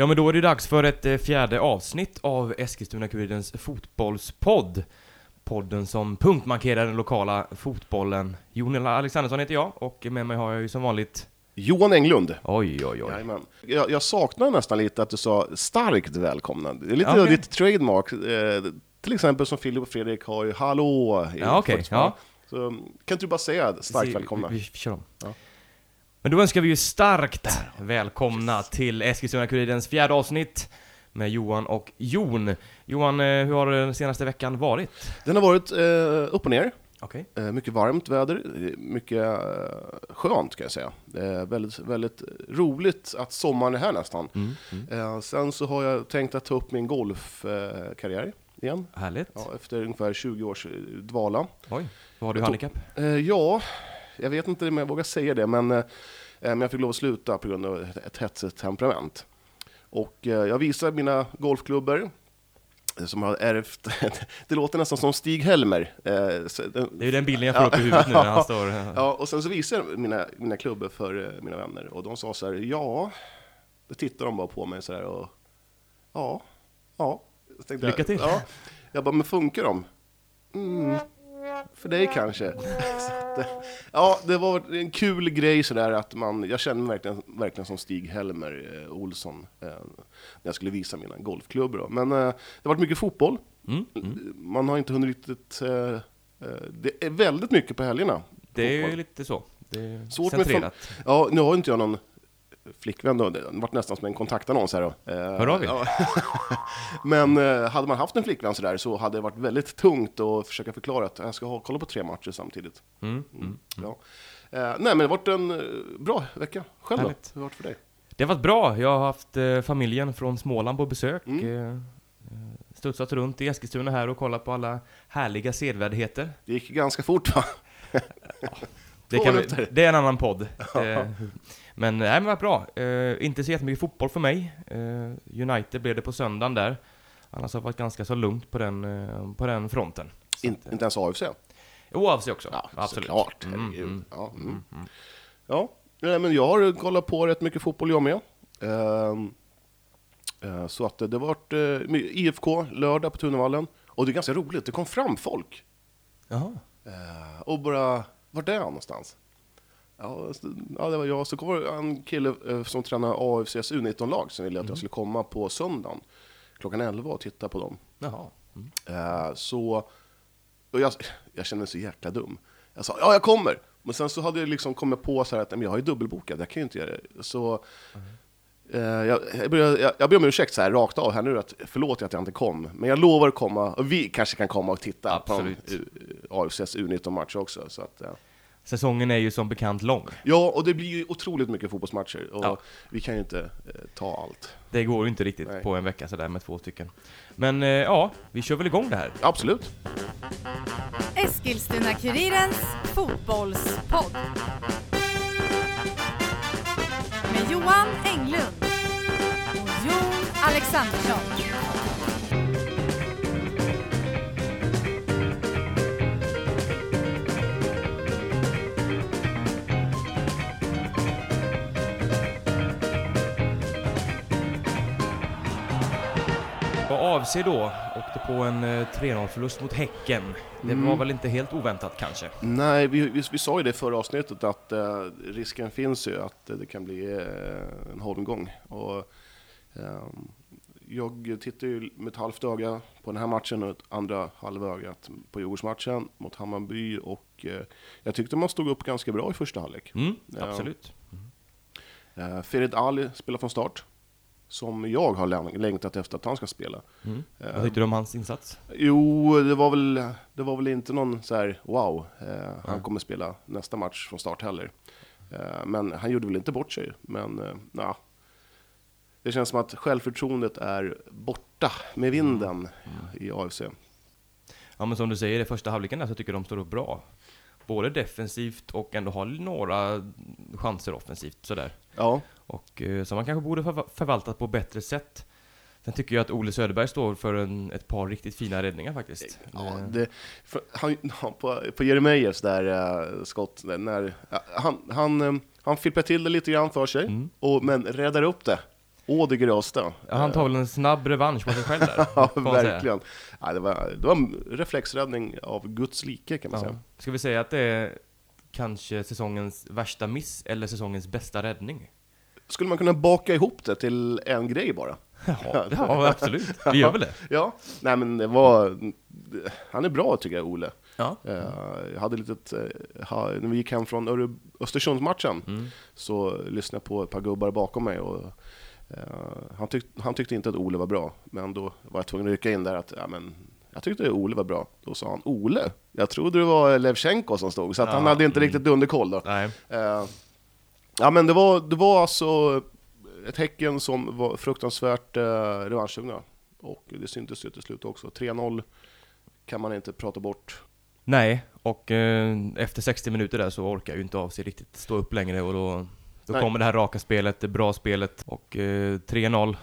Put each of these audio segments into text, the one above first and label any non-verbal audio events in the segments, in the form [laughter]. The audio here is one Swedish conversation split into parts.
Ja, men då är det dags för ett eh, fjärde avsnitt av Eskilstuna-Kurirens fotbollspodd. Podden som punktmarkerar den lokala fotbollen. Jon Alexandersson heter jag och med mig har jag ju som vanligt Johan Englund. Oj, oj, oj. Jajamän. Jag, jag saknar nästan lite att du sa starkt välkomna. Det är lite okej. ditt trademark. Eh, till exempel som Filip och Fredrik har ju hallå i Ja, Fotboll. ja. Så kan inte du bara säga starkt Vi- välkomna? Vi, vi kör om. Ja. Men då önskar vi ju starkt välkomna till Eskilstuna-Kurirens fjärde avsnitt med Johan och Jon. Johan, eh, hur har den senaste veckan varit? Den har varit eh, upp och ner. Okej. Eh, mycket varmt väder, eh, mycket eh, skönt kan jag säga. Det är väldigt, väldigt roligt att sommaren är här nästan. Mm, mm. Eh, sen så har jag tänkt att ta upp min golfkarriär eh, karriär igen. Härligt. Ja, efter ungefär 20 års eh, dvala. Oj, vad har du handikapp? Eh, ja, jag vet inte om jag vågar säga det, men, eh, men jag fick lov att sluta på grund av ett, hetsigt temperament. Och eh, jag visar mina golfklubbor eh, som har ärvt, [laughs] det låter nästan som Stig-Helmer. Eh, Det är ju den bilden jag får upp i huvudet nu när han [laughs] står... Ja, och sen så visade jag mina, mina klubbor för eh, mina vänner och de sa så här, ja, då tittar de bara på mig så här och ja, ja. Tänkte Lycka till. Jag, ja. Jag bara, men funkar de? Mm, för dig kanske. [laughs] Eh, ja, det var en kul grej sådär att man, jag kände mig verkligen, verkligen som Stig-Helmer eh, Olsson eh, när jag skulle visa mina golfklubbor. Då. Men eh, det har varit mycket fotboll. Mm, mm. Man har inte hunnit riktigt, eh, eh, det är väldigt mycket på helgerna. Det är Fotboll. lite så. Det är Svårt med centrerat. Ja, nu har inte jag någon flickvän då, det varit nästan som en kontaktannons här då. Eh, Hör av er. ja. [laughs] Men eh, hade man haft en flickvän sådär så hade det varit väldigt tungt att försöka förklara att jag ska ha, kolla på tre matcher samtidigt. Mm, mm. Ja. Eh, nej, men det har varit en bra vecka. Själv då? Härligt. Hur har det varit för dig? Det har varit bra. Jag har haft familjen från Småland på besök. Mm. Studsat runt i Eskilstuna här och kollat på alla härliga sedvärdigheter. Det gick ganska fort va? [laughs] Det, Två kan vi, [laughs] det är en annan podd. Men nej, men vad bra. Eh, inte så jättemycket fotboll för mig. Eh, United blev det på söndagen där. Annars har det varit ganska så lugnt på den, eh, på den fronten. In, att, eh, inte ens AFC? Jo, AFC också. Ja, Absolut. såklart. Mm, mm, Ja, mm. mm, mm. Ja, men jag har kollat på rätt mycket fotboll jag med. Ehm, eh, så att det varit eh, IFK lördag på Tunavallen. Och det är ganska roligt, det kom fram folk. Jaha. Och bara, vart är han någonstans? Ja, ja, det var jag. Så kom det en kille eh, som tränar AFCs U19-lag som ville att jag skulle komma på söndagen klockan 11 och titta på dem. Jaha. Mm. Eh, så, och jag, jag kände mig så jäkla dum. Jag sa ja, jag kommer. Men sen så hade jag liksom kommit på så här att men jag har ju dubbelbokat, jag kan ju inte göra det. Så eh, jag, jag, ber, jag, jag ber om ursäkt så här rakt av här nu, att förlåt att jag inte kom. Men jag lovar att komma, och vi kanske kan komma och titta Absolut. på en AFCs U19-match också. Så att, ja. Säsongen är ju som bekant lång. ja, och det blir ju otroligt mycket fotbollsmatcher. Och Ja. vi kan ju inte eh, ta allt. Det går ju inte riktigt Nej. på en vecka sådär med två stycken. Men eh, ja, vi kör väl igång det här. Absolut. Eskilstuna-Kurirens fotbollspodd. Med Johan Englund och Jon Alexandersson. Och AFC då åkte på en eh, 3-0-förlust mot Häcken. Det var Mm. väl inte helt oväntat kanske? Nej, vi, vi, vi sa ju det i förra avsnittet att eh, risken finns ju att eh, det kan bli eh, en holmgång. Och, ehm, jag tittar ju med ett halvt öga på den här matchen och ett andra halvögat på Djurgårdsmatchen mot Hammarby och eh, jag tyckte man stod upp ganska bra i första halvlek. Mm, absolut. Eh, Ferid Ali spelar från start, som jag har läng- längtat efter att han ska spela. Mm. Eh, Vad tyckte du om hans insats? Jo, det var väl, det var väl inte någon så här wow, eh, han kommer spela nästa match från start heller. Eh, men han gjorde väl inte bort sig. Men eh, nja. det känns som att självförtroendet är borta med vinden i AFC. Ja men som du säger, i första halvleken där så tycker jag de står upp bra. Både defensivt och ändå har några chanser offensivt sådär. Ja, Och eh, som man kanske borde förva- förvaltat på bättre sätt. Sen tycker jag att Ole Söderberg står för en, ett par riktigt fina räddningar faktiskt. ja Eh, det, för, han, på, på Jeremias där eh, skott, när, han, han, han filpar till det lite grann för sig, Mm. och, men räddar upp det. Å det grövsta. Ja, han tar väl en snabb revansch på sig själv där. [laughs] Ja, verkligen. Ja, det, var, det var en reflexräddning av Guds like kan man Ja. säga. Ska vi säga att det är kanske säsongens värsta miss eller säsongens bästa räddning? Skulle man kunna baka ihop det till en grej bara? Ja, [laughs] ja absolut. [laughs] Vi gör väl det. Ja, nej men det var... Han är bra tycker jag, Ole. Ja. Eh, Jag hade litet, eh, när vi gick hem från Östersundsmatchen Mm. så lyssnade jag på ett par gubbar bakom mig och han, tyck, han tyckte inte att Ole var bra, men då var jag tvungen att rycka in där att ja, men, jag tyckte Ole var bra. Då sa han Ole, jag trodde det var Levchenko som stod, så att han Ja, hade inte mm. riktigt underkoll då. Eh, ja men det var, det var alltså ett Häcken som var fruktansvärt eh, revanschsugna. Och det syntes ju till slut också. 3-0 kan man inte prata bort. Nej, och eh, efter 60 minuter där så orkar ju inte av sig riktigt stå upp längre och då, då Nej. kommer det här raka spelet, det bra spelet och eh, 3-0,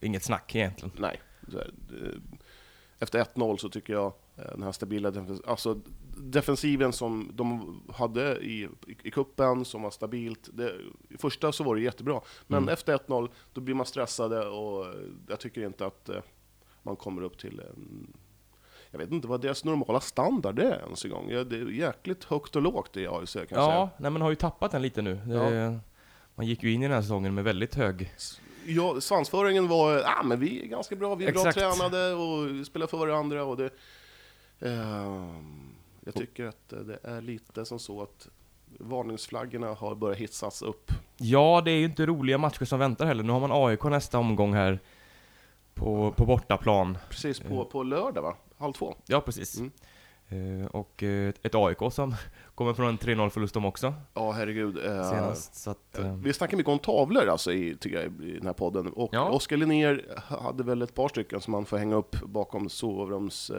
inget snack egentligen. Nej. eh, Efter 1-0 så tycker jag eh, den här stabila defens- alltså defensiven som de hade i, i, i kuppen som var stabilt. Det, I första så var det jättebra, men Mm. efter 1-0 då blir man stressade och eh, jag tycker inte att eh, man kommer upp till en jag vet inte vad deras normala standard är ens en gång. Ja, det är jäkligt högt och lågt i AIC kan jag Ja, säga. nej, man har ju tappat den lite nu. Det, Man gick ju in i den här säsongen med väldigt hög... Ja, svansföringen var, ja men vi är ganska bra, vi är Exakt. bra tränade och spelar för varandra och det... ehm, jag tycker att eh, det är lite som så att varningsflaggorna har börjat hissas upp. Ja, det är ju inte roliga matcher som väntar heller. Nu har man AIK nästa omgång här på, på bortaplan. Precis på, på lördag va? Halv två? Ja, precis. Mm. Eh, och eh, ett AIK som [laughs] kommer från en 3-0 förlust de också, Ja, herregud. eh, senast. Så att, Vi snackar mycket om tavlor alltså i, tycker jag, i den här podden. Och Ja. Oskar Linnér hade väl ett par stycken som man får hänga upp bakom sovrums...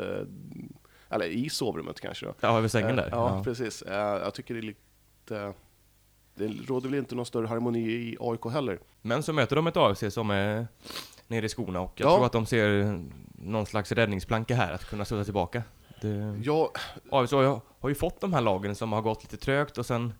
Eller i sovrummet kanske då. ja, över sängen där. Eh, Ja, precis. Jag tycker det är lite... Det råder väl inte någon större harmoni i AIK heller. Men så möter de ett AFC som är nere i skorna och jag Ja. tror att de ser någon slags räddningsplanka här, att kunna studsa tillbaka. Det, Ja, AFC har ju, har ju fått de här lagen som har gått lite trögt och sen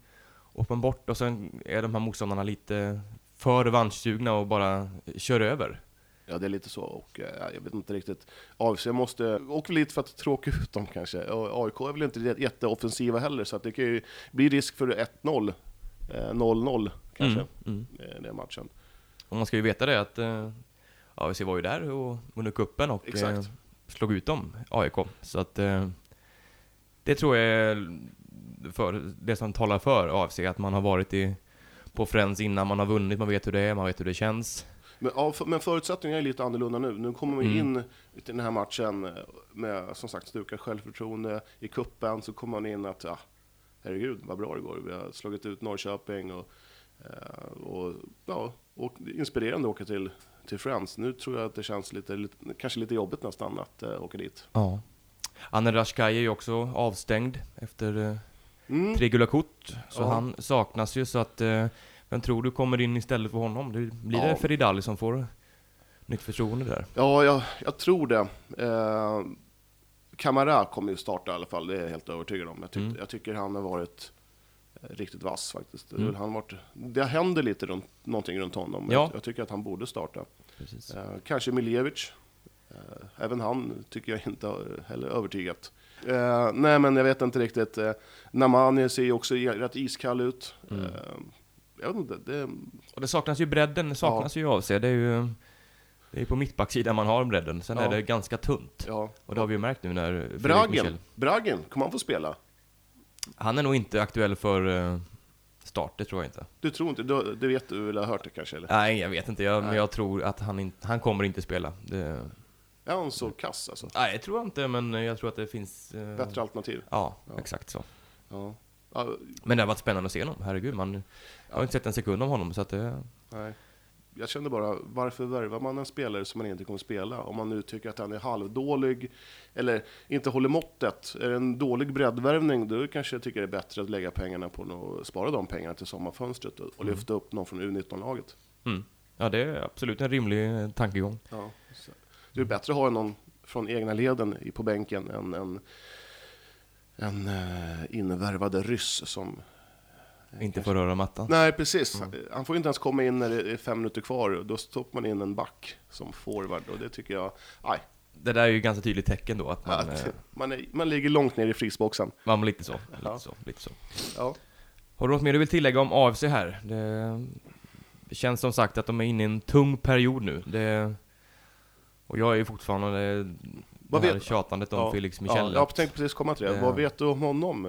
åker man bort och sen är de här motståndarna lite för revanschsugna och bara kör över. ja, det är lite så. Och eh, jag vet inte riktigt. AFC måste... åka lite för att tråka ut dem kanske. Och AIK är väl inte jä- jätteoffensiva heller, så det kan ju bli risk för 1-0. eh, 0-0 kanske, Mm, mm. eh, den matchen. Och man ska ju veta det att eh, AFC var ju där och under kuppen och eh, Exakt. Slog ut dem, AIK. Så att eh, det tror jag är för, det som talar för AFC, att man har varit i, på Friends innan man har vunnit, man vet hur det är, man vet hur det känns. Men, ja, för, men förutsättningarna är lite annorlunda nu. Nu kommer vi Mm. in till den här matchen eh, med som sagt stukat självförtroende. I kuppen så kommer man in att, ja, herregud vad bra det går. Vi har slagit ut Norrköping och, eh, och, ja, och inspirerande att åka till, till Friends. Nu tror jag att det känns lite, lite kanske lite jobbigt nästan att uh, åka dit. Ja. Anne Rashkai är ju också avstängd efter eh, Mm. tre gula kort, så Ja. han saknas ju så att eh, vem tror du kommer in istället för honom? Det blir Ja. det Feridali som får nytt förtroende där? Ja, jag, jag tror det. Eh, Kamara kommer ju starta i alla fall, det är jag helt övertygad om. Jag, tyck, Mm. jag tycker han har varit riktigt vass faktiskt. Mm. han varit, det händer lite runt, någonting runt honom. Ja. Jag, jag tycker att han borde starta. Precis. Eh, kanske Miljevic. Eh, även han tycker jag inte har heller övertygat. Eh, nej, men jag vet inte riktigt. Eh, Namani ser ju också rätt iskall ut. Mm. Eh, jag vet inte, det, Och det saknas ju bredden, det saknas ju av sig. Det är ju det är på mittbacksidan man har bredden, sen Ja. är det ganska tunt. ja. Och det har vi ju märkt nu när Bragen, Michel, Bragen, kommer han få spela? Han är nog inte aktuell för eh, start, det tror jag inte. Du tror inte, du, det vet du eller har hört det kanske? Eller? Nej, jag vet inte, jag, men jag tror att han, in, han kommer inte spela. Det, Är han så kass alltså? nej, jag tror inte, men jag tror att det finns... eh, Bättre alternativ? Ja, Ja. exakt så. Ja. ja. Men det har varit spännande att se honom, herregud. Man, jag har inte sett en sekund om honom, så att det... Nej. Jag känner bara, varför värvar man en spelare som man inte kommer spela? Om man nu tycker att han är halvdålig, eller inte håller måttet. Är det en dålig breddvärvning, då kanske jag tycker det är bättre att lägga pengarna på att spara de pengarna till sommarfönstret och, och Mm. lyfta upp någon från U19-laget. Mm. Ja, det är absolut en rimlig eh, tankegång. Ja. så- Det är bättre att ha någon från egna leden på bänken än en, en eh, invärvade ryss som inte får röra mattan. Nej, precis. Han får ju inte ens komma in när det är fem minuter kvar. Då stoppar man in en back som forward och det tycker jag... Nej, Det där är ju ganska tydligt tecken då att man, att eh, [laughs] man, är, man ligger långt ner i frysboxen. man var lite så, lite Ja. så, lite så. Ja. Har du något mer du vill tillägga om AFC här? Det, det känns som sagt att de är inne i en tung period nu. Det, och jag är ju fortfarande det, det Vad här vet- tjatandet om Ja, Felix Ja, Michel. jag tänkte precis komma till det. Det- Vad vet du om honom?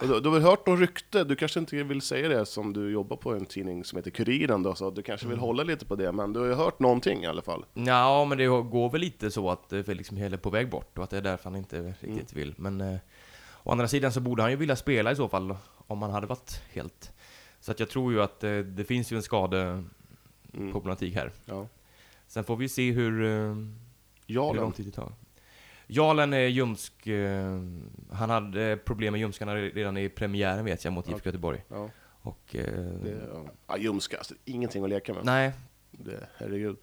Du, du har väl hört någon rykte? Du kanske inte vill säga det som du jobbar på en tidning som heter Kuriren då, så du kanske Mm. vill hålla lite på det, men du har ju hört någonting i alla fall. Ja, men det går väl lite så att Felix Michel är på väg bort och att det är därför han inte riktigt vill. Men eh, å andra sidan så borde han ju vilja spela i så fall om han hade varit helt. Så att jag tror ju att eh, det finns ju en skadeproblematik Mm. här. Ja. Sen får vi se hur, eh, hur Jalen. lång tid det tar. Jarlen är ljumsk. Eh, han hade problem med ljumskarna redan i premiären vet jag mot Ja. IFK Göteborg. Ja, Och... Eh, det, ja, ljumska, alltså, ingenting att leka med. nej, Det, herregud.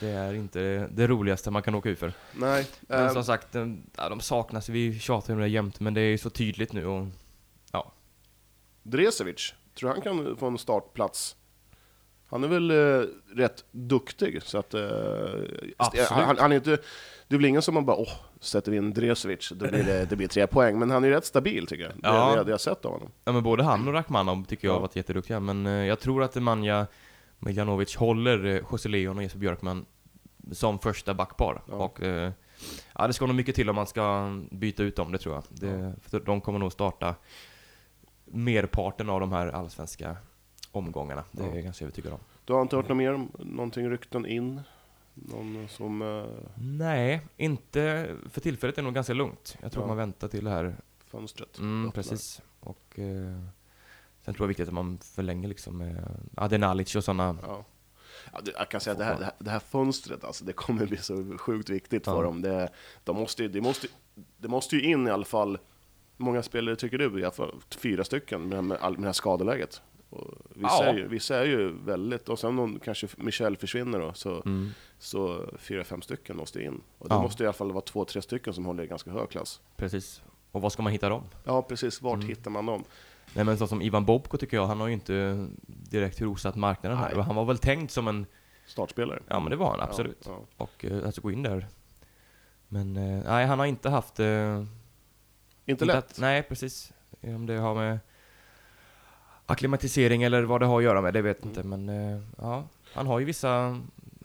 det är inte det roligaste man kan åka ut för. Nej, Men eh, som sagt, ja, de saknas. Vi tjatar om det jämt, men det är ju så tydligt nu och... Dresevic, tror du han kan få en startplats? Han är väl eh, rätt duktig, så att... Eh, Absolut. han, han är inte, det väl ingen som man bara åh, sätter vi in Dresevic, då blir det, det blir tre poäng. Men han är rätt stabil tycker jag, Ja. det, det, det jag har sett av honom. Ja men både han och Rachmanov tycker jag Ja. har varit jätteduktiga, men eh, jag tror att Manja Miljanovic håller eh, José Leon och Jesper Björkman som första backpar. Ja. Och, eh, ja, det ska nog mycket till om man ska byta ut dem, det tror jag. Det, Ja. för de kommer nog starta merparten av de här allsvenska omgångarna. Det är Ja. jag ganska övertygad om. Du har inte hört något mer om någonting rykten in? Någon som... Eh, Nej, inte... För tillfället är det nog ganska lugnt. Jag tror Ja. man väntar till det här fönstret Mm, öppnar? precis. Och eh, sen tror jag det är viktigt att man förlänger liksom med Adenalic och sådana. Ja. Ja, det, jag kan säga att det här, det här, det här fönstret, alltså, det kommer bli så sjukt viktigt för Ja. dem. Det, de måste, ju- det, måste, det måste ju in i alla fall, hur många spelare tycker du? I alla fall fyra stycken med, med, all- med det här skadeläget. Och vissa, Ja. är ju, vissa är ju väldigt, och sen om kanske Michel försvinner då, så, Mm. så fyra, fem stycken måste in. Och det Ja. måste i alla fall vara två, tre stycken som håller i ganska hög klass. Precis. Och var ska man hitta dem? Ja, precis. Vart Mm. hittar man dem? Nej men så som Ivan Bobko tycker jag, han har ju inte direkt rosat marknaden här. Nej. Han var väl tänkt som en, Startspelare? ja men det var han absolut. Ja, Och eh, alltså gå in där. Men eh, nej, han har inte haft... Eh, ja. Inte lätt. Nej, precis. Om det har med akklimatisering eller vad det har att göra med, det vet jag inte. Men eh, ja, han har ju vissa...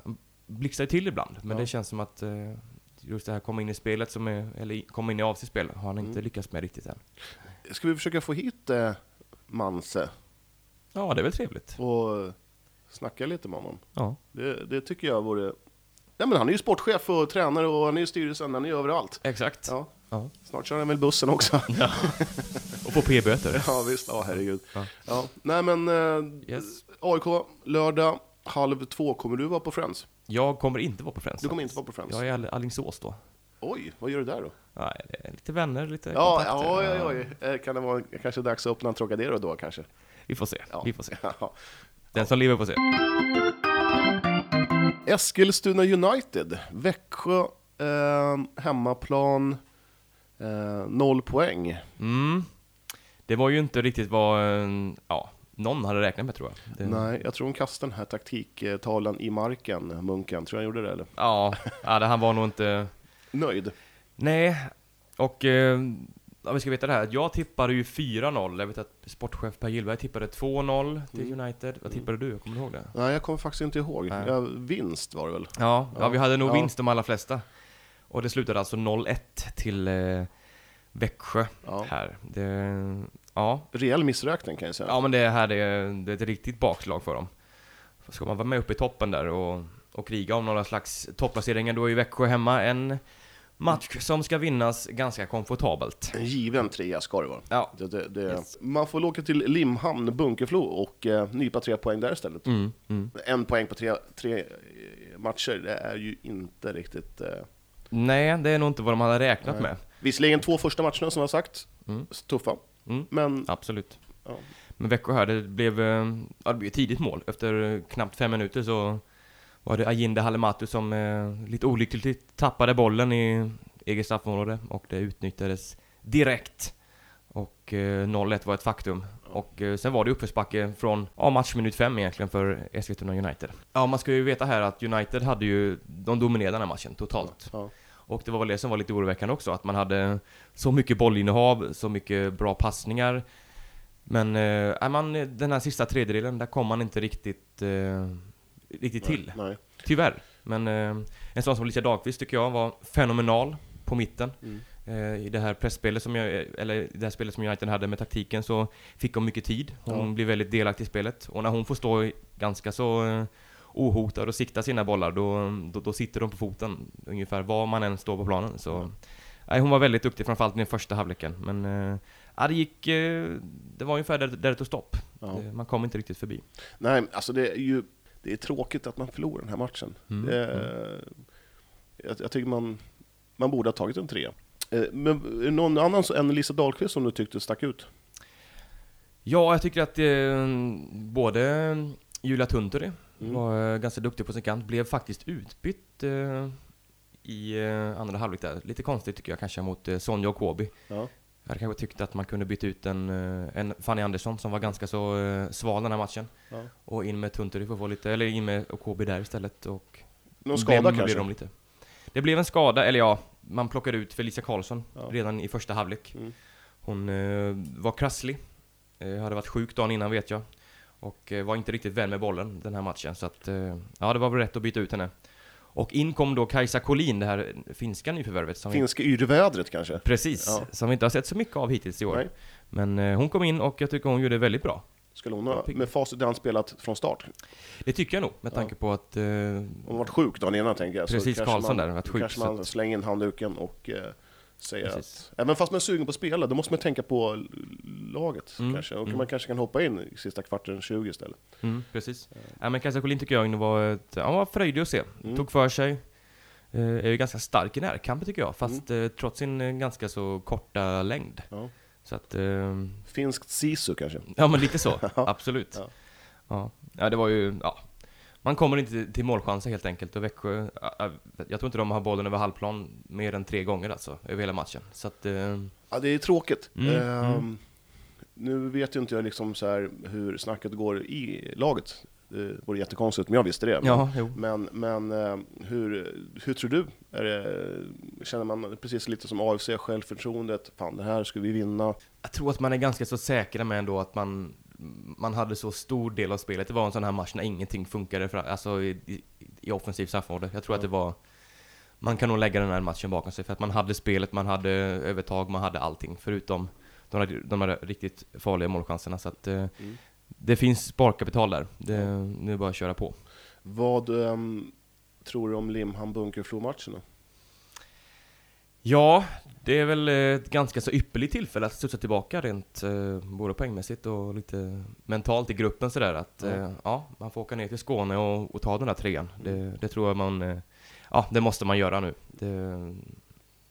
Han blixtrar ju till ibland, men Ja. det känns som att eh, just det här komma in i spelet, som är, eller komma in i avsiktspel, har han inte Mm. lyckats med riktigt än. Ska vi försöka få hit eh, Manse Ja, det är väl trevligt. och snacka lite med honom? Ja. Det, det tycker jag vore... Ja, men han är ju sportchef och tränare och han är i styrelsen, han är ju överallt. Exakt. Ja, Ja. snart kör han väl bussen också. Och få p-böter. ja, visst. Ja, herregud. Ja. Ja. Nej, men eh, Yes. AIK, lördag, halv två. Kommer du vara på Friends? Jag kommer inte vara på Friends. Du kommer inte vara på Friends? Jag är i Alingsås då. Oj, vad gör du där då? Är lite vänner, lite Ja, kontakter. oj, oj, oj. Eh, Kan det vara kanske dags att öppna en Trocadero då kanske? Vi får se. Ja. Vi får se. [laughs] Ja. Den som lever får se. Eskilstuna United, Växjö, eh, hemmaplan, eh, noll poäng. Mm. Det var ju inte riktigt vad eh, ja, någon hade räknat med tror jag. Det, Nej, jag tror hon kastade den här taktiktavlan i marken, Munken. Tror jag han gjorde det eller? Ja, ja, det, han var nog inte... Nöjd? Nej, och... Eh, ja, vi ska veta det här. Jag tippade ju 4-0. Jag vet att sportchef Per Gillberg tippade 2-0 till Mm. United. Vad tippade du? Kommer du ihåg det? Nej, jag kommer faktiskt inte ihåg. Ja, vinst var det väl? Ja, ja, Ja. vi hade nog Ja. vinst de allra flesta. Och det slutade alltså 0-1 till eh, Växjö Ja. här. Det, ja. Rejäl missräkning kan jag säga. ja, men det här är, det är ett riktigt bakslag för dem. Ska man vara med uppe i toppen där och, och kriga om några slags topplaceringar, då är ju Växjö hemma en match som ska vinnas ganska komfortabelt. En given trea ska det vara. Ja. Det, det, det, Yes. Man får åka till Limhamn, Bunkeflo och eh, nypa tre poäng där istället. Mm, mm. En poäng på tre, tre eh, matcher, det är ju inte riktigt... Eh, Nej, det är nog inte vad de hade räknat Nej. med. visserligen två första matcherna som jag sagt, Mm. tuffa. Mm. Men Absolut. ja, Men Växjö här, det blev, eh, ja, det blev ett tidigt mål. Efter eh, knappt fem minuter så var det Ajinde Halematu som eh, lite olyckligt tappade bollen i eget straffområde och det utnyttjades direkt. Och eh, 0-1 var ett faktum. Och eh, sen var det uppförsbacke från ja, matchminut fem egentligen för Eskilstuna United. Ja, man ska ju veta här att United hade ju, de dominerade den här matchen totalt. Ja. Och det var väl det som var lite oroväckande också, att man hade så mycket bollinnehav, så mycket bra passningar. Men eh, man, den här sista tredjedelen, där kom man inte riktigt, eh, riktigt till. Nej. Tyvärr. Men eh, en sån som Alicia Dahlqvist tycker jag var fenomenal på mitten. Mm. Eh, I det här pressspelet som jag, eller i det här spelet som United hade med taktiken så fick hon mycket tid. Hon Ja. blev väldigt delaktig i spelet. Och när hon får stå ganska så eh, ohotad och sikta sina bollar, då, då, då sitter de på foten ungefär var man än står på planen. Så, nej, hon var väldigt duktig, framförallt i den första halvleken. Men eh, ja, det gick, eh, det var ungefär där, där det tog stopp. Ja. Man kom inte riktigt förbi. Nej, alltså det är ju det är tråkigt att man förlorar den här matchen. Mm, Det är, jag, jag tycker man, man borde ha tagit en trea. Eh, Men det någon annan än Lisa Dahlqvist som du tyckte stack ut? Ja, jag tycker att eh, både Julia Tunturi Mm. var eh, ganska duktig på sin kant, blev faktiskt utbytt eh, i eh, andra halvlek där. Lite konstigt tycker jag kanske mot eh, Sonja och Kobi. Ja. Jag hade kanske tyckt att man kunde byta ut en, eh, en Fanny Andersson som var ganska så eh, sval den här matchen. Ja. Och in med Tunturi för att få lite, eller in med Kobi där istället och... Någon skada kanske? De lite. Det blev en skada, eller ja, man plockade ut Felicia Karlsson Ja. redan i första halvlek. Mm. Hon eh, var krasslig, eh, hade varit sjuk dagen innan vet jag. Och eh, var inte riktigt väl med bollen den här matchen, så att eh, ja, det var väl rätt att byta ut henne. Och in kom då Kajsa Collin, det här finska nyförvärvet. Som vi, Finska yrvädret kanske? precis, Ja. som vi inte har sett så mycket av hittills i år. Nej. Men eh, hon kom in och jag tycker hon gjorde väldigt bra. Skulle hon ha, med facit i hand spelat från start? Det tycker jag nog, med Ja. tanke på att... Eh, hon varit sjuk dagen innan tänker jag. Precis, Karlsson där, varit sjuk, kanske man att- slänger in handduken och eh, säger Precis. att... Även fast man är sugen på att spela, då måste man tänka på laget Mm, kanske. Och mm. man kanske kan hoppa in i sista kvarten 20 istället. mm, precis. Ja, men Kajsa Collin tycker jag var, ett, han var fröjdig att se. Mm. Tog för sig. Eh, är ju ganska stark i närkampen tycker jag, fast Mm. eh, trots sin eh, ganska så korta längd. Ja. Så att, eh, Finskt sisu kanske? ja men lite så, [laughs] absolut. Ja. Ja. Ja. det var ju, ja. Man kommer inte till- målchanser helt enkelt och Växjö, ja, ja, jag tror inte de har bollen över halvplan mer än tre gånger alltså, över hela matchen. Så att, eh, Ja, det är tråkigt. Mm, Ehm, mm. Nu vet ju inte jag liksom så hur snacket går i laget. Det vore jättekonstigt om jag visste det. Men, ja, men, men eh, hur, hur tror du? Det, känner man precis lite som AFC, självförtroendet? Fan, det här ska vi vinna. Jag tror att man är ganska så säkra med ändå att man, man hade så stor del av spelet. Det var en sån här match när ingenting funkade för, alltså i, i, i offensiv straffområde. Jag tror att det var... Man kan nog lägga den här matchen bakom sig för att man hade spelet, man hade övertag, man hade allting förutom de de här riktigt farliga målchanserna. Så att eh, det finns sparkapital där. Det, nu är det bara att köra på. Vad ehm, tror du om Limhamn Bunkeflo-matchen då? Ja, det är väl ett ganska så ypperligt tillfälle att studsa tillbaka rent eh, både poängmässigt och lite mentalt i gruppen sådär att Ja. ja, ja man får åka ner till Skåne och, och ta den där trean. Det, det tror jag man, eh, ja det måste man göra nu. Det,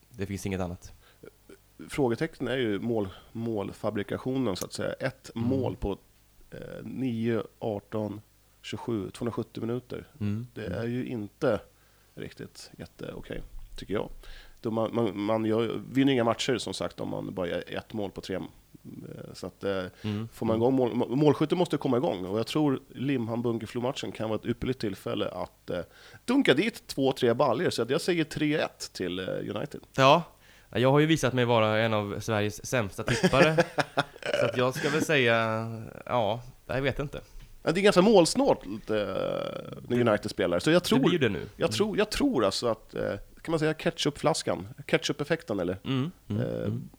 det finns inget annat. Frågetecknen är ju mål, målfabrikationen så att säga. Ett Mm. mål på eh, 9, 18, 27, 270 minuter. Mm. Det är ju inte riktigt jätteokej, tycker jag. Då man, man, man gör, vinner inga matcher som sagt om man bara gör ett mål på tre. eh, Så att eh, Mm. får man igång mål, må- målskytten måste komma igång och jag tror Limhamn Bunkeflo-matchen kan vara ett ypperligt tillfälle att eh, dunka dit två, tre baljor. Så att jag säger 3-1 till United. Ja, jag har ju visat mig vara en av Sveriges sämsta tippare. [laughs] så att jag ska väl säga, ja, jag vet inte. Ja, Det är ganska målsnålt eh, när United spelar, så jag Det blir tror, det nu. jag tror, jag tror alltså att, eh, kan man säga ketchupflaskan, ketchup-effekten eller? Mm. Mm. Eh, Mm.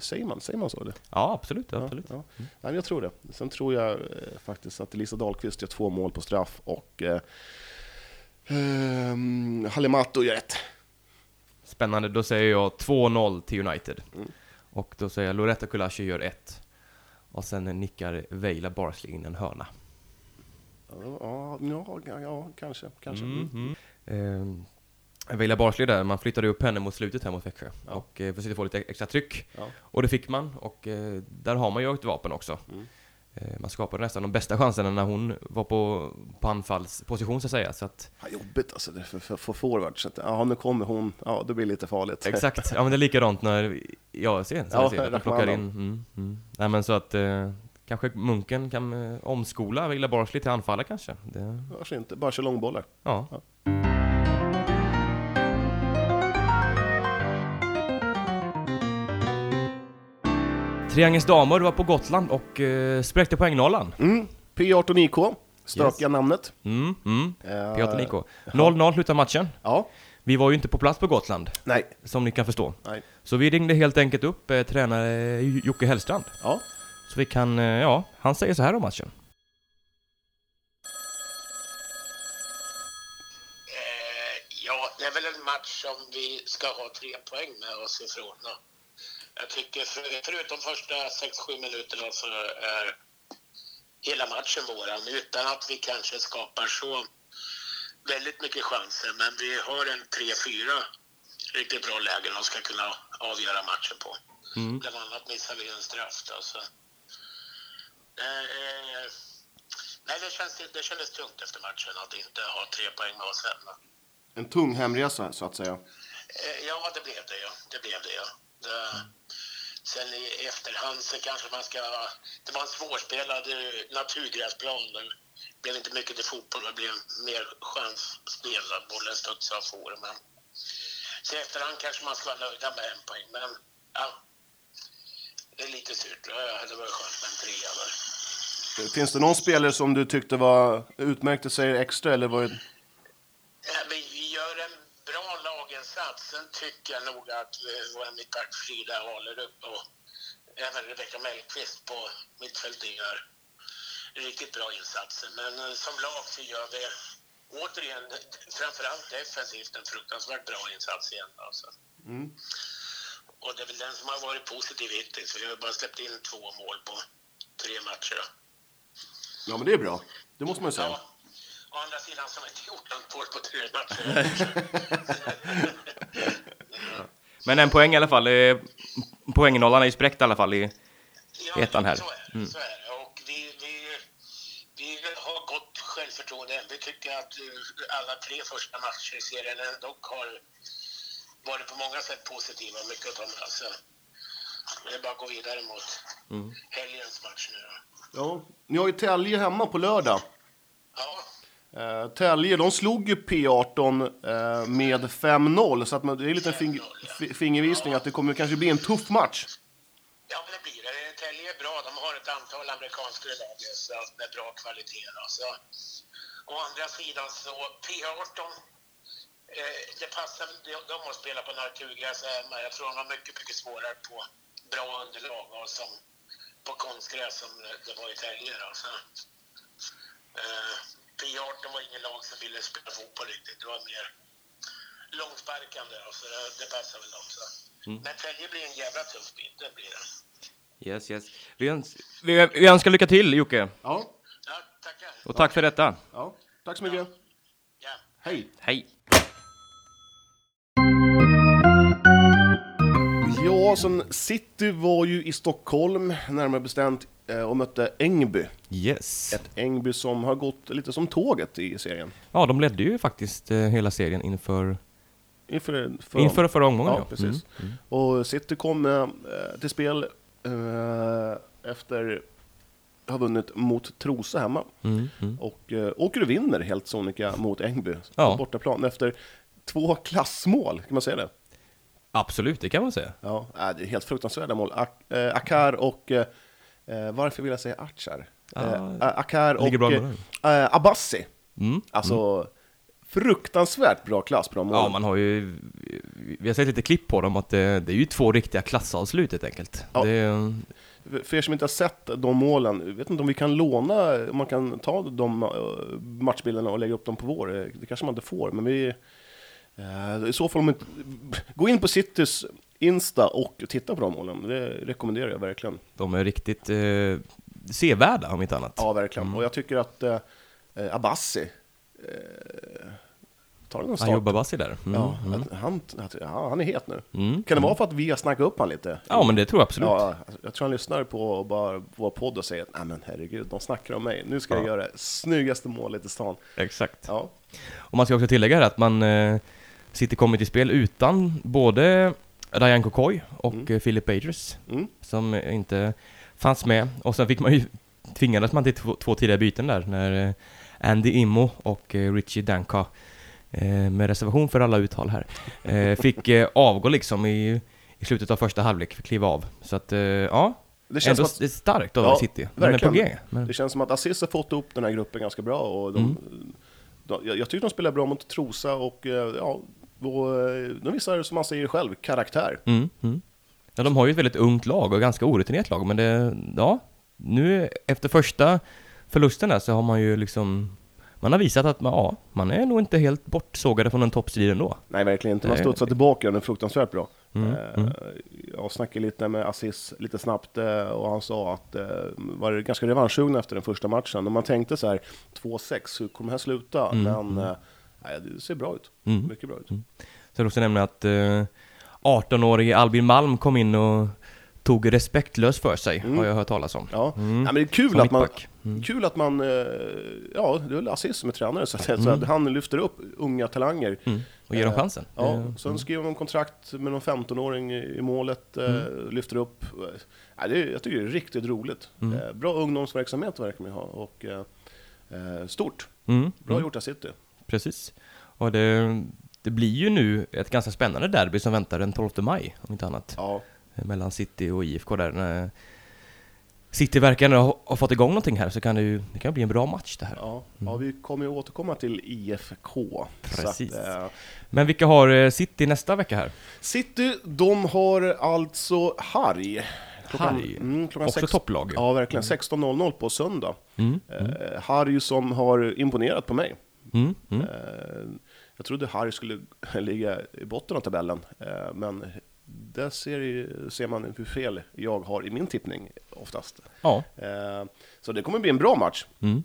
Säger man, säger man så? Eller? Ja, absolut, absolut. Ja, ja. Nej, men jag tror det. Sen tror jag eh, faktiskt att Elisa Dahlqvist gör två mål på straff och eh, ehm, Halimato gör ett. Spännande, då säger jag 2-0 till United. Mm. Och då säger jag Loretta Kulashi gör ett. Och sen nickar Veila Barsley in en hörna. Ja, ja, ja, ja kanske. kanske. Mm. Mm. Eh, Veila Barsley där, man flyttade upp henne mot slutet här mot Växjö. Ja. Och eh, försökte få lite extra tryck. Ja. Och det fick man. Och eh, där har man ju ett vapen också. Mm. Eh, man skapade nästan de bästa chanserna när hon var på, på anfallsposition så att säga. Så att, Ja, jobbigt alltså det för, för, för forwards. Att, Ja, nu kommer hon. Ja, det blir lite farligt. exakt, ja men det är likadant när jag ser, så Ja, ser att de plockar in. Mm, mm. Nej men så att eh, kanske Munken kan eh, omskola Villa Barsley till anfallare kanske. Det, Varför inte? Bara kör långbollar. ja. Ja. Triangens damer var på Gotland och eh, spräckte poängnollan. Mm. P18 IK. Stökiga namnet. Mm, mm. Eh, P18 IK. 0-0 slutar matchen. Ja. Vi var ju inte på plats på Gotland, Nej. som ni kan förstå. Nej. Så vi ringde helt enkelt upp eh, tränare Jocke Hellstrand. Ja. Så vi kan, eh, ja, han säger så här om matchen. Eh, ja, det är väl en match som vi ska ha tre poäng med oss ifrån. då. Jag tycker för, förutom första 6-7 minuterna så är hela matchen våran. Utan att vi kanske skapar så väldigt mycket chanser. Men vi har en 3-4 riktigt bra lägen och ska kunna avgöra matchen på. Mm. Bland annat missar vi en straff då, så. Eh, nej, det, känns, det kändes tungt efter matchen att inte ha tre poäng med oss hemma. En tung hemresa så att säga. Eh, Ja, det blev det ja. Det blev det ja. Det, sen i efterhand så kanske man ska... Det var en svårspelad eh, naturgräsplan. Det blev inte mycket till fotboll. Det blev mer chansspel. Bollen studsade för. Men så i efterhand kanske man ska vara nöjda med en poäng. Men ja, det är lite surt. Ja, det var skönt med en trea där. Finns det någon spelare som du tyckte var utmärkte sig extra eller var det... Ja, vi, laginsats. Sen tycker jag nog att eh, vår mittback Frida Alerup och även Rebecka Mellqvist på mittfältet gör riktigt bra insatser. Men eh, som lag så gör vi återigen, [laughs] framförallt defensivt, en fruktansvärt bra insats igen. Alltså. Mm. Och det är väl den som har varit positiv hittills. Vi har bara släppt in två mål på tre matcher. Ja men det är bra. Det måste man ju säga. Ja. Å andra sidan så har inte gjort något mål på tre matcher. [laughs] Men en poäng i alla fall. Eh, poängnollan är ju spräckt i alla fall i Ja, ettan här. Så är det. Så är det. Och vi, vi, vi har gott självförtroende. Vi tycker att eh, alla tre första matcher i serien ändå har varit på många sätt positiva, mycket av dem. Alltså, det är bara att gå vidare mot Mm. helgens match nu då. Ja, ni har ju Tälje hemma på lördag. Ja, Uh, Tälje, de slog ju P18 eh, med 5-0, så att man, det är en liten fing, 5-0, ja. fingervisning att det kommer kanske bli en tuff match. ja men det blir det. Tälje är bra. De har ett antal amerikanska läger med bra kvalitet. Så, å andra sidan så P18 Eh, det passar de, de att spela på naturgräs hemma. Jag tror de har mycket, mycket svårare på bra underlag och som på konstgräs som det var i Tälje. Eh, P18 var ingen lag som ville spela fotboll riktigt. Det var mer långsparkande. Så det, det passar väl dem. Så. Men Tälje blir en jävla tuff bit. Det blir det. Yes, yes. Vi, öns vi, vi önskar lycka till Jocke. Ja, Ja, tackar. Och tack för detta. ja. tack så mycket. Ja. Hej! Hej. Ja, sen City var ju i Stockholm, närmare bestämt, och mötte Ängby. Yes. Ett Ängby som har gått lite som tåget i serien. Ja, de ledde ju faktiskt eh, hela serien inför, Inför, för, inför förra omgången. Ja, precis. Och City kom eh, till spel eh, efter att ha vunnit mot Trosa hemma. Mm, mm. Och eh, åker och vinner helt sonika mot Ängby Ja. på bortaplan efter två klassmål, kan man säga det? Absolut, det kan man säga. Ja, äh, det är helt fruktansvärda mål. Ak- eh, Akar och, eh, eh, varför vill jag säga Achar? Ja, Eh, Akar och eh, eh, Abbasi. Mm. Alltså, fruktansvärt bra klass på de målen. Ja, man har ju... Vi har sett lite klipp på dem att det, det är ju två riktiga klassavslut helt enkelt. Ja. Det, För er som inte har sett de målen, vet inte om vi kan låna, om man kan ta de eh, matchbilderna och lägga upp dem på vår. Eh, Det kanske man inte får, men vi... eh, I så fall, om inte, gå in på Citys Insta och titta på de målen. Det rekommenderar jag verkligen. de är riktigt eh, sevärda om inte annat. Ja, verkligen. Och jag tycker att eh, Abbasi, eh, tar Han start. jobbar Bassi där. Mm, Ja, mm. han, han är het nu. Mm. Kan det vara för att vi har snackat upp han lite? Ja, men det tror jag absolut. Ja, jag tror han lyssnar på bara vår podd och säger nej men herregud, de snackar om mig. Nu ska jag Ja. göra det snyggaste målet i stan. Exakt. Ja, Och man ska också tillägga här att man eh, City kommer till spel utan både Ryan Kokoi och Mm. eh, Philip Adris mm. som inte fanns med. Och sen fick man ju tvingades man till två, två tidiga byten där när eh, Andy Immo och eh, Richie Danka med reservation för alla uttal här fick avgå liksom i, i slutet av första halvlek, fick kliva av. Så att ja, det, känns ändå att, det är starkt av Ja, City. De är på. G. Men, det känns som att Aziz har fått upp den här gruppen ganska bra. Och de, Mm. de, jag, jag tycker de spelar bra mot Trosa och ja, och, eh, de visar, som man säger själv, karaktär. Mm, mm. Ja, de har ju ett väldigt ungt lag och ganska orutinerat lag, men det, ja, nu efter första förlusten där så har man ju liksom, man har visat att man, ja, man är nog inte helt bortsågade från en toppstrid ändå. Nej, verkligen inte. Man studsar tillbaka och den är fruktansvärt bra. Mm, Eh, mm. Jag snackade lite med Aziz lite snabbt eh, och han sa att eh, var ganska revanschsugna efter den första matchen. Och man tänkte så här, 2-6, hur kommer det här sluta? Mm, Men eh, nej, det ser bra ut. Mm. Mycket bra ut. Jag vill också nämna att eh, 18-årige Albin Malm kom in och tog respektlöst för sig, Mm. har jag hört talas om. Ja. Mm. Ja, men det är kul Som att man. Mm. kul att man, eh, ja, det är väl Aziz som är tränare, så, att, så Mm. att han lyfter upp unga talanger. Mm. Och ger dem Eh, chansen. Ja, sen skriver de kontrakt med någon 15-åring i målet, eh, Mm. lyfter upp. Ja, det är, jag tycker det är riktigt roligt. Mm. Bra ungdomsverksamhet verkar man ha och stort. mm. Bra mm. gjort av City. Precis. Och det, det blir ju nu ett ganska spännande derby som väntar den 12 maj, om inte annat. Ja, mellan City och IFK där. När City verkar ha, ha fått igång någonting här så kan det ju det kan bli en bra match det här. ja, ja, vi kommer ju återkomma till IFK. Precis. Att, eh, Men vilka har eh, City nästa vecka här? City, de har alltså Harry. Harry? Mm, klockan Också sex- topplag. Ja, verkligen. 16.00 på söndag. Mm, mm, Eh, Harry som har imponerat på mig. Mm, mm. Eh, jag trodde Harry skulle [laughs] ligga i botten av tabellen, eh, men där ser, ser man hur fel jag har i min tippning oftast. Ja. Eh, så det kommer bli en bra match. Mm.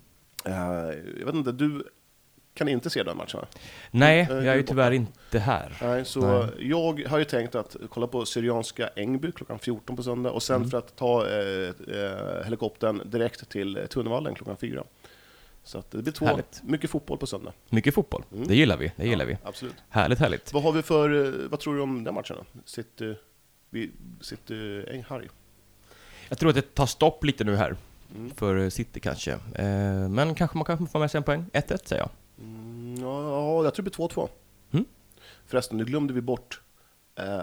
Jag vet inte, du kan inte se den matchen? Nej, jag är ju tyvärr inte här. Nej, så Nej. jag har ju tänkt att kolla på Syrianska Ängby klockan 14 på söndag och sen Mm. för att ta eh, helikoptern direkt till Tunnvallen klockan 4. Så det blir två, Härligt. mycket fotboll på söndag. Mycket fotboll. Mm. Det gillar vi. Det gillar Ja, vi. Absolut. Härligt, härligt. Vad har vi för, eh, vad tror du om den matchen då? City, City, Harry? Jag tror att det tar stopp lite nu här. Mm. För City kanske. Eh, men kanske man kan få med sig en poäng. 1-1 säger jag. Mm, ja, jag tror det blir 2-2. Mm. Förresten, nu glömde vi bort eh,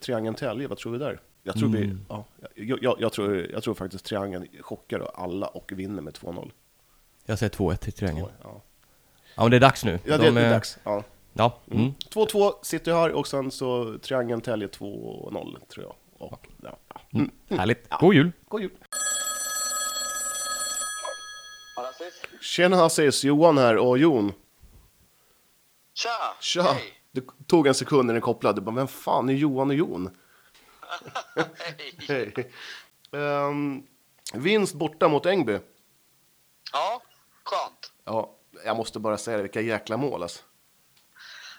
Triangeln Tälje, vad tror vi där? Jag tror, vi, Mm. ja, jag, jag, jag, tror, jag tror faktiskt Triangeln chockar alla och vinner med 2-0. Jag säger 2-1 till Triangeln. Ja, Ja men det är dags nu. ja det, De, det är dags. Ja. Ja. Mm. Mm. 2-2 City har och sen så Triangeln Tälje 2-0 tror jag. Och, ja. ja. Mm. Härligt. Ja. God jul! God jul! Tjena Aziz, Johan här och Jon. Tja! Tja! Hej! Det tog en sekund när den kopplade. Du bara, vem fan är Johan och Jon? [laughs] Hej! Hej. Ehm, vinst borta mot Ängby. Ja, skönt. Ja, jag måste bara säga det, vilka jäkla mål alltså.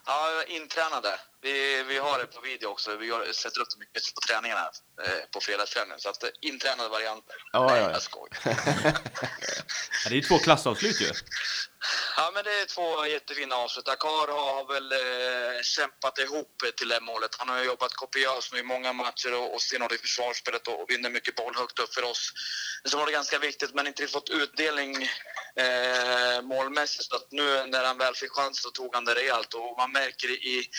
Ja, intränade. Vi, vi har det på video också. Vi gör, sätter upp det mycket på träningarna eh, på fredagsträningen. Så att eh, intränade varianter. Ja, Nej, ja, ja. jag skojar. [laughs] Ja, det är ju två klassavslut ju. Ja, men det är två jättefina avslut. Akar har väl eh, kämpat ihop till det målet. Han har jobbat kopiöst nu i många matcher och, och stenhårt i försvarsspelet och, och vinner mycket boll högt upp för oss. Det som var det ganska viktigt, men inte fått utdelning eh, målmässigt. Så att nu när han väl fick chans så tog han det rejält och man märker i,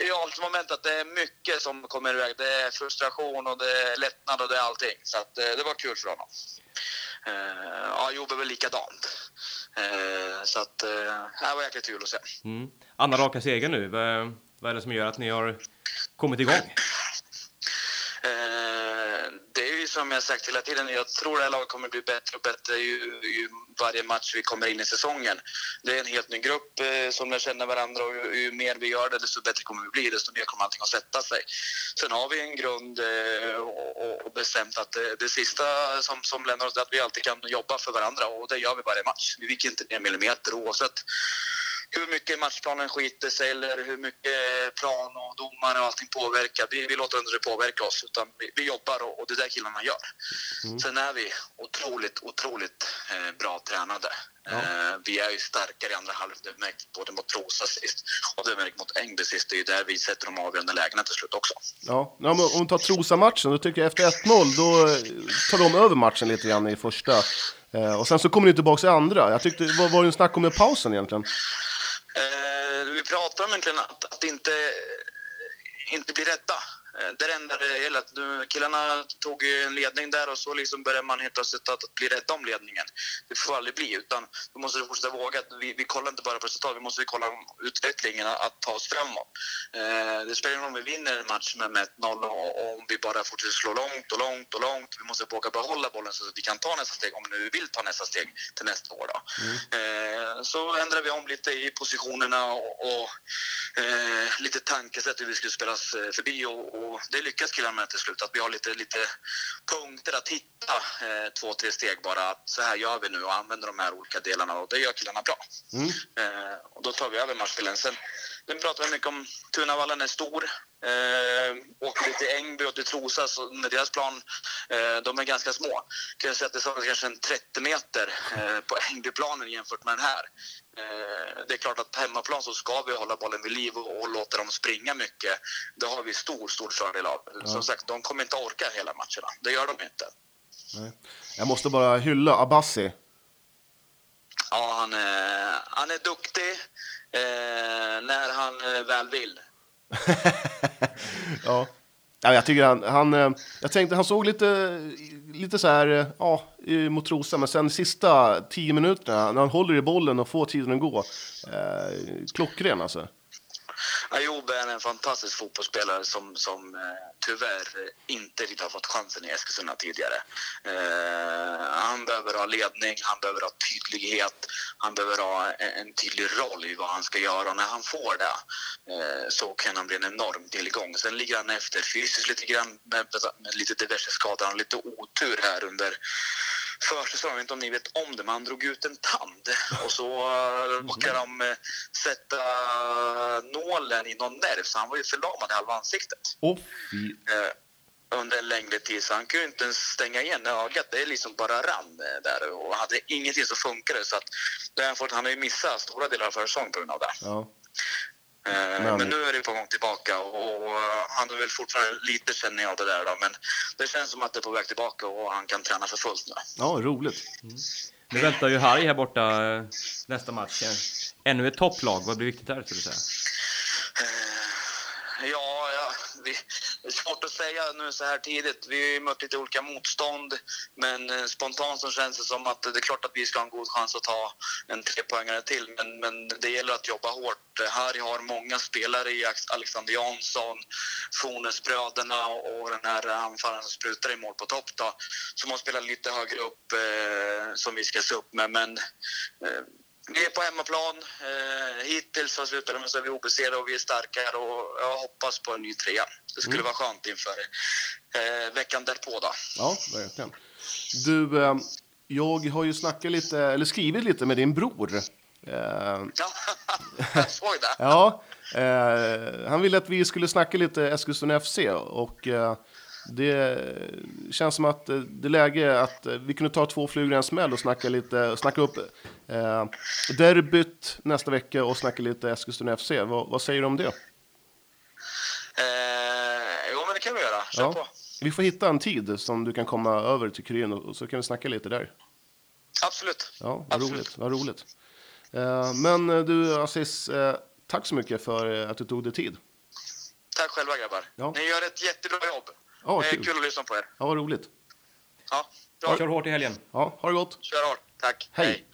i avslutsmoment att det är mycket som kommer iväg. Det är frustration och det är lättnad och det är allting. Så att, eh, det var kul för honom. Eh, ja, är väl likadant. Eh, så att, det var jäkligt kul att se. Mm. Andra raka seger nu. Vad, vad är det som gör att ni har kommit igång? Eh, Eh, det är ju som jag sagt hela tiden, jag tror det här laget kommer bli bättre och bättre ju, ju varje match vi kommer in i säsongen. Det är en helt ny grupp eh, som lär känna varandra och ju, ju mer vi gör det desto bättre kommer vi bli, desto mer kommer allting att sätta sig. Sen har vi en grund eh, och, och- bestämt att det, det sista som, som lämnar oss är att vi alltid kan jobba för varandra och det gör vi varje match. Vi viker inte ner millimeter oavsett hur mycket matchplanen skiter sig eller hur mycket plan och domare och allting påverkar. Vi, vi låter inte det påverka oss, utan vi, vi jobbar och, och det är det killarna gör. Sen är vi otroligt, otroligt eh, bra tränade. Eh, vi är ju starkare i andra halvlek. Det märks både mot Trosa sist och det märks mot Ängby sist. Det är ju där vi sätter de avgörande lägena till slut också. Ja, ja men om vi tar Trosa-matchen, då tycker jag efter 1-0, då eh, tar de över matchen lite grann i första. Eh, och sen så kommer ni tillbaka i andra. Jag tyckte, vad var det en snack om i pausen egentligen? Eh, vi pratar om egentligen att, att inte, inte bli rädda. Eh, Det enda det gäller att killarna tog en ledning där och så liksom börjar man helt plötsligt att, att bli rädda om ledningen. Det får aldrig bli, utan då måste vi fortsätta våga. Vi, vi kollar inte bara på resultat, vi måste kolla om utvecklingen, att, ta oss framåt. Eh, det spelar ingen roll om vi vinner en match med, med 1-0 och, och om vi bara fortsätter slå långt och långt och långt. Vi måste våga behålla bollen så att vi kan ta nästa steg, om vi vill ta nästa steg till nästa år. Då. Eh, så ändrar vi om lite i positionerna och, och eh, lite tankesätt hur vi skulle spelas eh, förbi och, och det lyckas killarna med till slut. Att vi har lite, lite punkter att hitta eh, två, tre steg bara. Att så här gör vi nu och använder de här olika delarna och det gör killarna bra. Eh, och då tar vi över matchbilden. Sen, sen pratar vi mycket om Tunavallen är stor. Eh, åker vi till Ängby och till Trosa, så med deras plan, eh, de är ganska små. Kan jag säga att det saknas kanske en 30 meter eh, på Ängbyplanen jämfört med den här. Eh, det är klart att på hemmaplan så ska vi hålla bollen vid liv och, och låta dem springa mycket. Det har vi stor, stor fördel av. Som sagt, de kommer inte orka hela matcherna. Det gör de inte. Jag måste bara hylla Abassi. Ja, han är, han är duktig eh, när han eh, väl vill. [laughs] ja. ja, jag tycker han, han, eh, jag tänkte han såg lite, lite så här, eh, ja, mot Trosa, men sen sista tio minuterna när han håller i bollen och får tiden att gå, eh, klockren alltså. Ayoub är en fantastisk fotbollsspelare som, som eh, tyvärr inte riktigt har fått chansen i Eskilstuna tidigare. Eh, han behöver ha ledning, han behöver ha tydlighet, han behöver ha en, en tydlig roll i vad han ska göra. Och när han får det eh, så kan han bli en enorm tillgång. Sen ligger han efter fysiskt lite grann med, med lite diverse skador. Han har lite otur här under jag vet inte om ni vet om det, men han drog ut en tand och så uh, råkade de eh, sätta nålen i någon nerv så han var ju förlamad i halva ansiktet eh, under en längre tid så han kunde inte ens stänga igen ögat. Det är liksom bara rann eh, där och hade ingenting som funkade så att han har ju missat stora delar av försäsongen på grund av det. Ja. Eh, Men- Men nu är det på gång tillbaka och, eh, han har väl fortfarande lite känning av det där då, men det känns som att det är på väg tillbaka och han kan träna för fullt nu. ja, roligt. Nu väntar ju Harry här borta eh, nästa match. Ännu ett topplag. Vad blir viktigt här, skulle du säga? Ja, ja vi, det är svårt att säga nu så här tidigt. Vi har ju mött lite olika motstånd, men eh, spontant så känns det som att det är klart att vi ska ha en god chans att ta en trepoängare till. Men, men det gäller att jobba hårt. Harry har många spelare i Alexander Jansson, Fornesbröderna och den här anfallaren som sprutar i mål på topp då, som har spelat lite högre upp eh, som vi ska se upp med. Men eh, vi är på hemmaplan. Eh, hittills har slutat med så vi obesegrade och vi är starka och jag hoppas på en ny trea. Det skulle vara skönt inför eh, veckan därpå då. Ja, verkligen. Du, eh, jag har ju snackat lite, eller skrivit lite med din bror. Eh, Ja, [laughs] jag såg det. [laughs] Ja, eh, han ville att vi skulle snacka lite Eskilstuna FC och eh, det känns som att eh, det är läge att eh, vi kunde ta två flugor i en smäll och snacka lite, snacka upp eh, derbyt nästa vecka och snacka lite Eskilstuna FC. Vad, vad säger du om det? Eh, jo, men det kan vi göra. Kör Ja. på. Vi får hitta en tid som du kan komma över till Kurin och så kan vi snacka lite där. Absolut. Ja, vad Absolut. roligt. Vad roligt. Eh, men eh, du Aziz, eh, tack så mycket för att du tog dig tid. Tack själva grabbar. Ja. Ni gör ett jättebra jobb. Ja, Eh, kul. kul att lyssna på er. Ja, vad roligt. Ja, bra. Kör hårt i helgen. Ja, ha det gott. Kör hårt. Tack. Hej.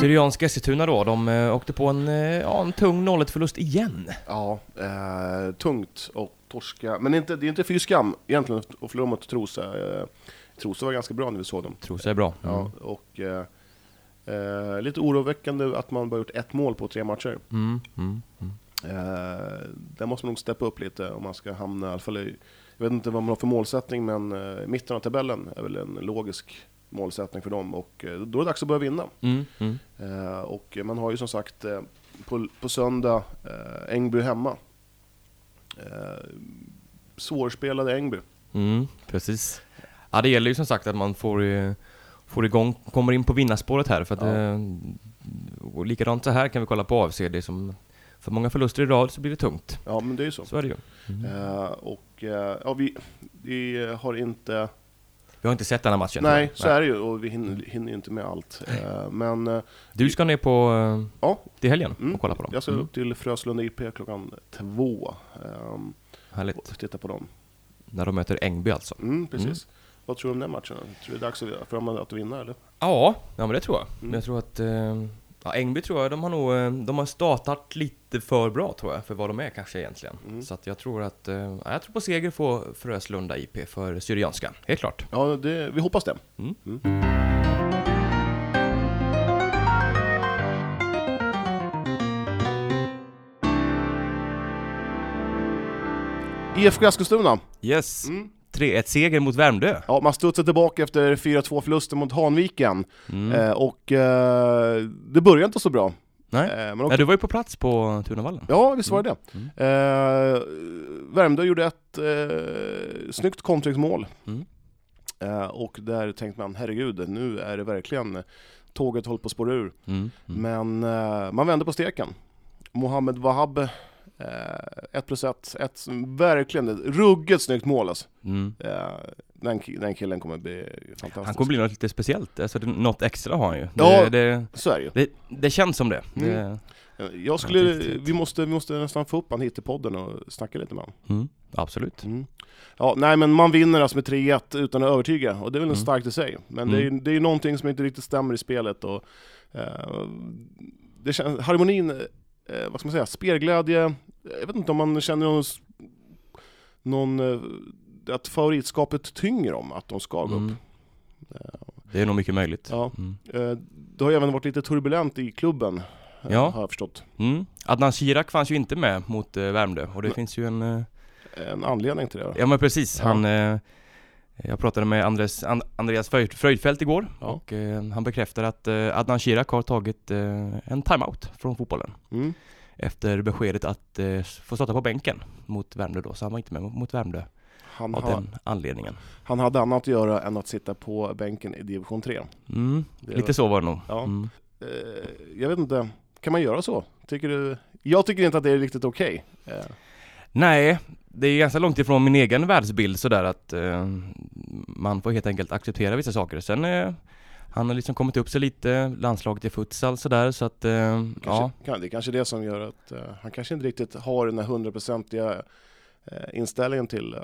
Syrianska Eskilstuna då, de eh, åkte på en, eh, ja, en tung 0-1-förlust igen. Ja, eh, tungt och torska. Men det är inte, det är inte fy skam egentligen att förlora mot Trosa. Eh, Trosa var ganska bra när vi såg dem. Tror så är bra. Ja, och eh, eh, lite oroväckande att man bara gjort ett mål på tre matcher. Mm, mm, mm. Eh, där måste man nog steppa upp lite om man ska hamna i alla fall i jag vet inte vad man har för målsättning, men eh, mitten av tabellen är väl en logisk målsättning för dem och eh, då är det dags att börja vinna. Mm, mm. Eh, och man har ju som sagt eh, på, på söndag Ängby hemma. Eh, svårspelade Ängby. Mm, precis. Ja, det gäller ju som sagt att man får, får igång, kommer in på vinnarspåret här för att Ja. eh, och likadant så här kan vi kolla på AFC, det är som för många förluster i rad så blir det tungt. Ja, men det är ju så. Så är det ju. Eh, och eh, ja, vi, vi har inte... Vi har inte sett den här matchen. Nej, så jag. är det ju och vi hinner, hinner ju inte med allt. Men Du ska ner på ja, till helgen Mm. och kolla på dem. jag ska Mm, upp till Fröslunda IP klockan två um, Härligt. och titta på dem. När de möter Ängby alltså. Mm, precis. Vad tror du om den matchen? Tror du det är dags för dem att vinna eller? Ja, ja men det tror jag. Mm. Men jag tror att eh, ja, Ängby tror jag, de har nog eh, de har startat lite för bra tror jag, för vad de är kanske egentligen. Mm. Så att jag tror att, eh, ja, jag tror på seger får Fröslunda IP för Syrianska, helt klart. Ja, det, vi hoppas det. Mm. IFK Eskilstuna. Yes! Mm. 3-1 seger mot Värmdö. Ja, man studsar tillbaka efter 4-2 förlusten mot Hanviken. Mm. Eh, och eh, det började inte så bra. Nej. Eh, men Nej, också, du var ju på plats på Tunavallen. Ja, visst var det Mm. det. Eh, Värmdö gjorde ett eh, snyggt kontringsmål. Mm. Eh, och där tänkte man, herregud, nu är det verkligen eh, tåget håller på att spåra ur. Mm. Mm. Men man vände på steken. Mohammed Wahab, 1 plus 1, ett verkligen ett ruggigt snyggt mål alltså. Mm. Eh, den, den killen kommer bli fantastisk. Han kommer bli något lite speciellt, alltså något extra har han ju. Ja. Det, det, Så är det ju. det, det känns som det. Mm. det Jag skulle, vi, måste, vi måste nästan få upp han hit till podden och snacka lite med honom. mm. Absolut. Mm. Ja, nej men man vinner alltså med 3-1 utan att övertyga och det är väl Mm. starkt i sig. Men Mm. det, är, det är ju någonting som inte riktigt stämmer i spelet och eh, det känns, harmonin, eh, vad ska man säga, spelglädje, jag vet inte om man känner någon, någon eh, att favoritskapet tynger om att de ska gå upp. Mm. Det är nog mycket möjligt. Ja. Mm. Eh, det har ju även varit lite turbulent i klubben, eh, Ja. har jag förstått. Mm. Adnan Shirak fanns ju inte med mot eh, Värmdö och det Nej. finns ju en... Eh, En anledning till det. ja men precis, Ja. han... Eh, jag pratade med Andres, An, Andreas Fröjd- Fröjdfält igår Ja. och eh, han bekräftar att eh, Adnan Shirak har tagit eh, en timeout från fotbollen Mm. efter beskedet att eh, få starta på bänken mot Värmdö då, så han var inte med mot Värmdö Han, av har, den anledningen. han hade annat att göra än att sitta på bänken i division 3. Mm. Lite var- så var det nog. Ja. Mm. Eh, jag vet inte, kan man göra så? Tycker du? Jag tycker inte att det är riktigt okej. Eh, Nej, det är ganska långt ifrån min egen världsbild sådär att eh, man får helt enkelt acceptera vissa saker. Sen eh, han har liksom kommit upp sig lite, landslaget i futsal sådär så att eh, kanske, ja, det är kanske det som gör att eh, han kanske inte riktigt har den här hundraprocentiga eh, inställningen till eh,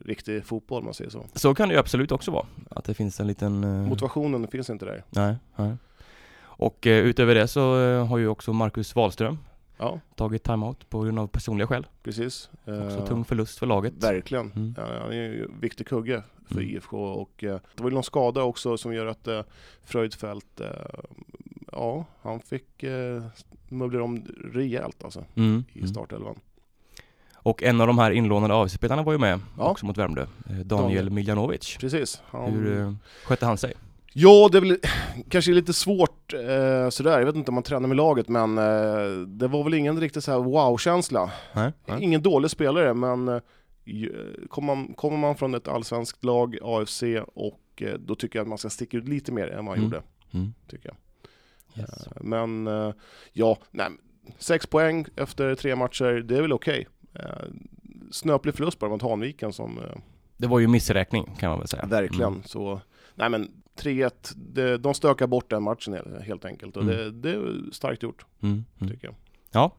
riktig fotboll om man säger så. så kan det ju absolut också vara. Att det finns en liten... Eh, Motivationen finns inte där. nej, nej. Och utöver det så har ju också Marcus Wahlström Ja, tagit timeout på grund av personliga skäl. precis. Eh, Också tung förlust för laget. Verkligen. Mm. Han är ju en viktig kugge för Mm. IFK och eh, det var ju någon skada också som gör att eh, Fröjdfält, eh, ja, han fick eh, möblera om rejält alltså Mm. i Mm. startelvan. Och en av de här inlånade AFC-spelarna var ju med Ja. också mot Värmdö. Eh, Daniel. Miljanovic. Precis. Han, Hur eh, skötte han sig? Ja, det är väl [clears throat] kanske lite svårt eh, sådär. Jag vet inte om man tränar med laget, men eh, det var väl ingen riktigt så här wow-känsla. Ingen dålig spelare, men eh, kommer man, kommer man från ett allsvenskt lag, AFC, och eh, då tycker jag att man ska sticka ut lite mer än vad han Mm. gjorde. Mm. Tycker jag. Yes. Eh, Men eh, ja, nej, sex poäng efter tre matcher, det är väl okej. Eh, snöplig förlust bara mot Hanviken som Det var ju missräkning kan man väl säga. Verkligen. Mm. Så, nej men 3-1, det- de stökar bort den matchen helt- enkelt och Mm. det, det är starkt gjort Mm. Mm. tycker jag.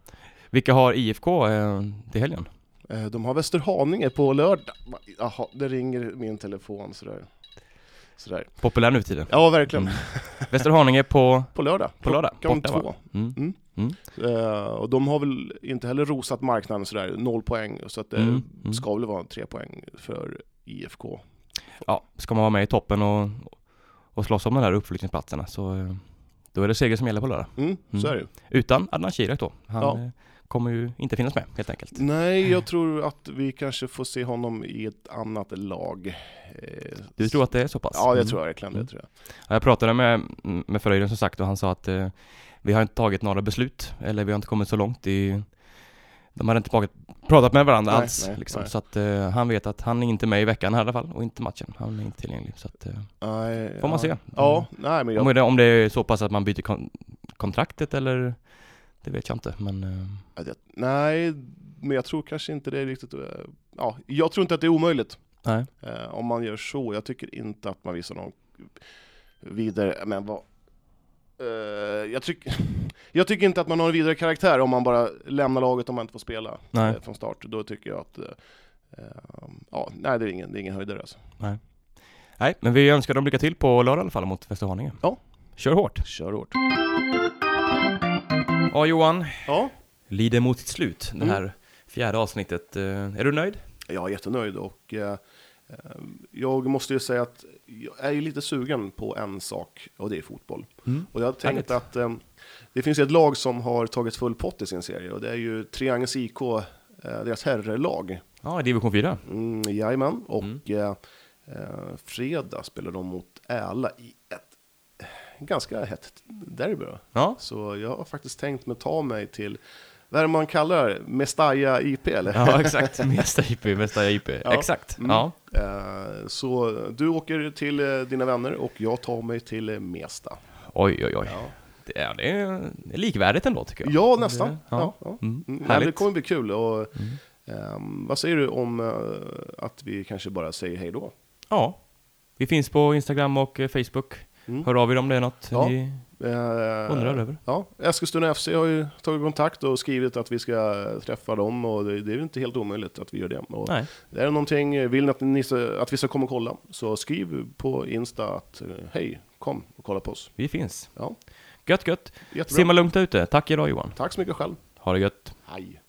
Vilka har IFK eh, till helgen? Eh, De har Västerhaninge på lördag. Jaha, det ringer min telefon sådär. sådär. Populär nu för tiden. Ja, verkligen. Mm. Västerhaninge på, På lördag. på lördag. Klockan Borta, två. Mm. Eh, och de har väl inte heller rosat marknaden sådär, noll poäng. Så att det Mm, mm. ska väl vara tre poäng för IFK. Ja, ska man vara med i toppen och, och slåss om de där uppflyttningsplatserna så eh, Då är det seger som gäller på lördag. Mm, så är det. Utan Adnan Kirak då. Han Ja. eh, kommer ju inte finnas med helt enkelt. Nej, jag tror att vi kanske får se honom i ett annat lag. Eh, Du tror att det är så pass? Ja, det Mm. tror jag verkligen. Det Mm. tror jag. Ja, Jag pratade med, med Fröjden som sagt och han sa att eh, vi har inte tagit några beslut, eller vi har inte kommit så långt i de hade inte pratat, med varandra Nej, alls nej, liksom. nej. Så att eh, han vet att han är inte med i veckan här i alla fall och inte matchen. Han är inte tillgänglig. Så att, eh, Nej, Får man se. Ja, nej men jag... om, det, om det är så pass att man byter kon- kontraktet eller det vet jag inte men det- Nej, men jag tror kanske inte det är riktigt... Ja, jag tror inte att det är omöjligt om man gör så. Jag tycker inte att man visar någon vidare... Men vad... Eh, jag, tycker, [laughs] jag tycker inte att man har en vidare karaktär om man bara lämnar laget om man inte får spela Nej. eh, från start. Då tycker jag att... eh, eh, ja, nej, det är ingen, det är ingen höjdare alltså. Nej, men vi önskar dem lycka till på lördag i alla fall mot Västerhaninge. Ja. Kör hårt! Kör hårt. Ja Johan, Ja, lider mot sitt slut det Mm. här fjärde avsnittet. Eh, Är du nöjd? jag är jättenöjd och jag måste ju säga att jag är ju lite sugen på en sak och det är fotboll. Och jag har tänkt Härligt. att eh, det finns ju ett lag som har tagit full pott i sin serie och det är ju Triangels IK, eh, deras herrlag. Ja, i division 4. Mm, jajamän, och Mm. eh, eh, fredag spelar de mot Äla i ett eh, ganska hett derby. Då. Ja. Så jag har faktiskt tänkt mig ta mig till, vad är det man kallar det? Mestalla IP eller? Ja, exakt. [laughs] Mesta IP, mesta IP. Ja. Exakt. Mm. Ja. Eh, Så du åker till eh, dina vänner och jag tar mig till eh, Mesta. Oj, oj, oj. Ja, Det är, det är likvärdigt ändå tycker jag. ja nästan. Det- Ja. ja. Ja, Mm. Mm, nej, det kommer bli kul. Och, Mm. ehm, vad säger du om eh, att vi kanske bara säger hej då? Ja. Vi finns på Instagram och Facebook. Mm. Hör av er om det är något Ja. Eh, undrar över. Ja, Eskilstuna FC har ju tagit kontakt och skrivit att vi ska träffa dem och det, det är ju inte helt omöjligt att vi gör det. Och Nej. är det någonting, vill ni att, ni ska, att vi ska komma och kolla så skriv på Insta att eh, hej, kom och kolla på oss. Vi finns. Ja, Gött, gött. jättebra. Simma lugnt ute. Tack idag Johan. Tack så mycket själv. Ha det gött. Hej.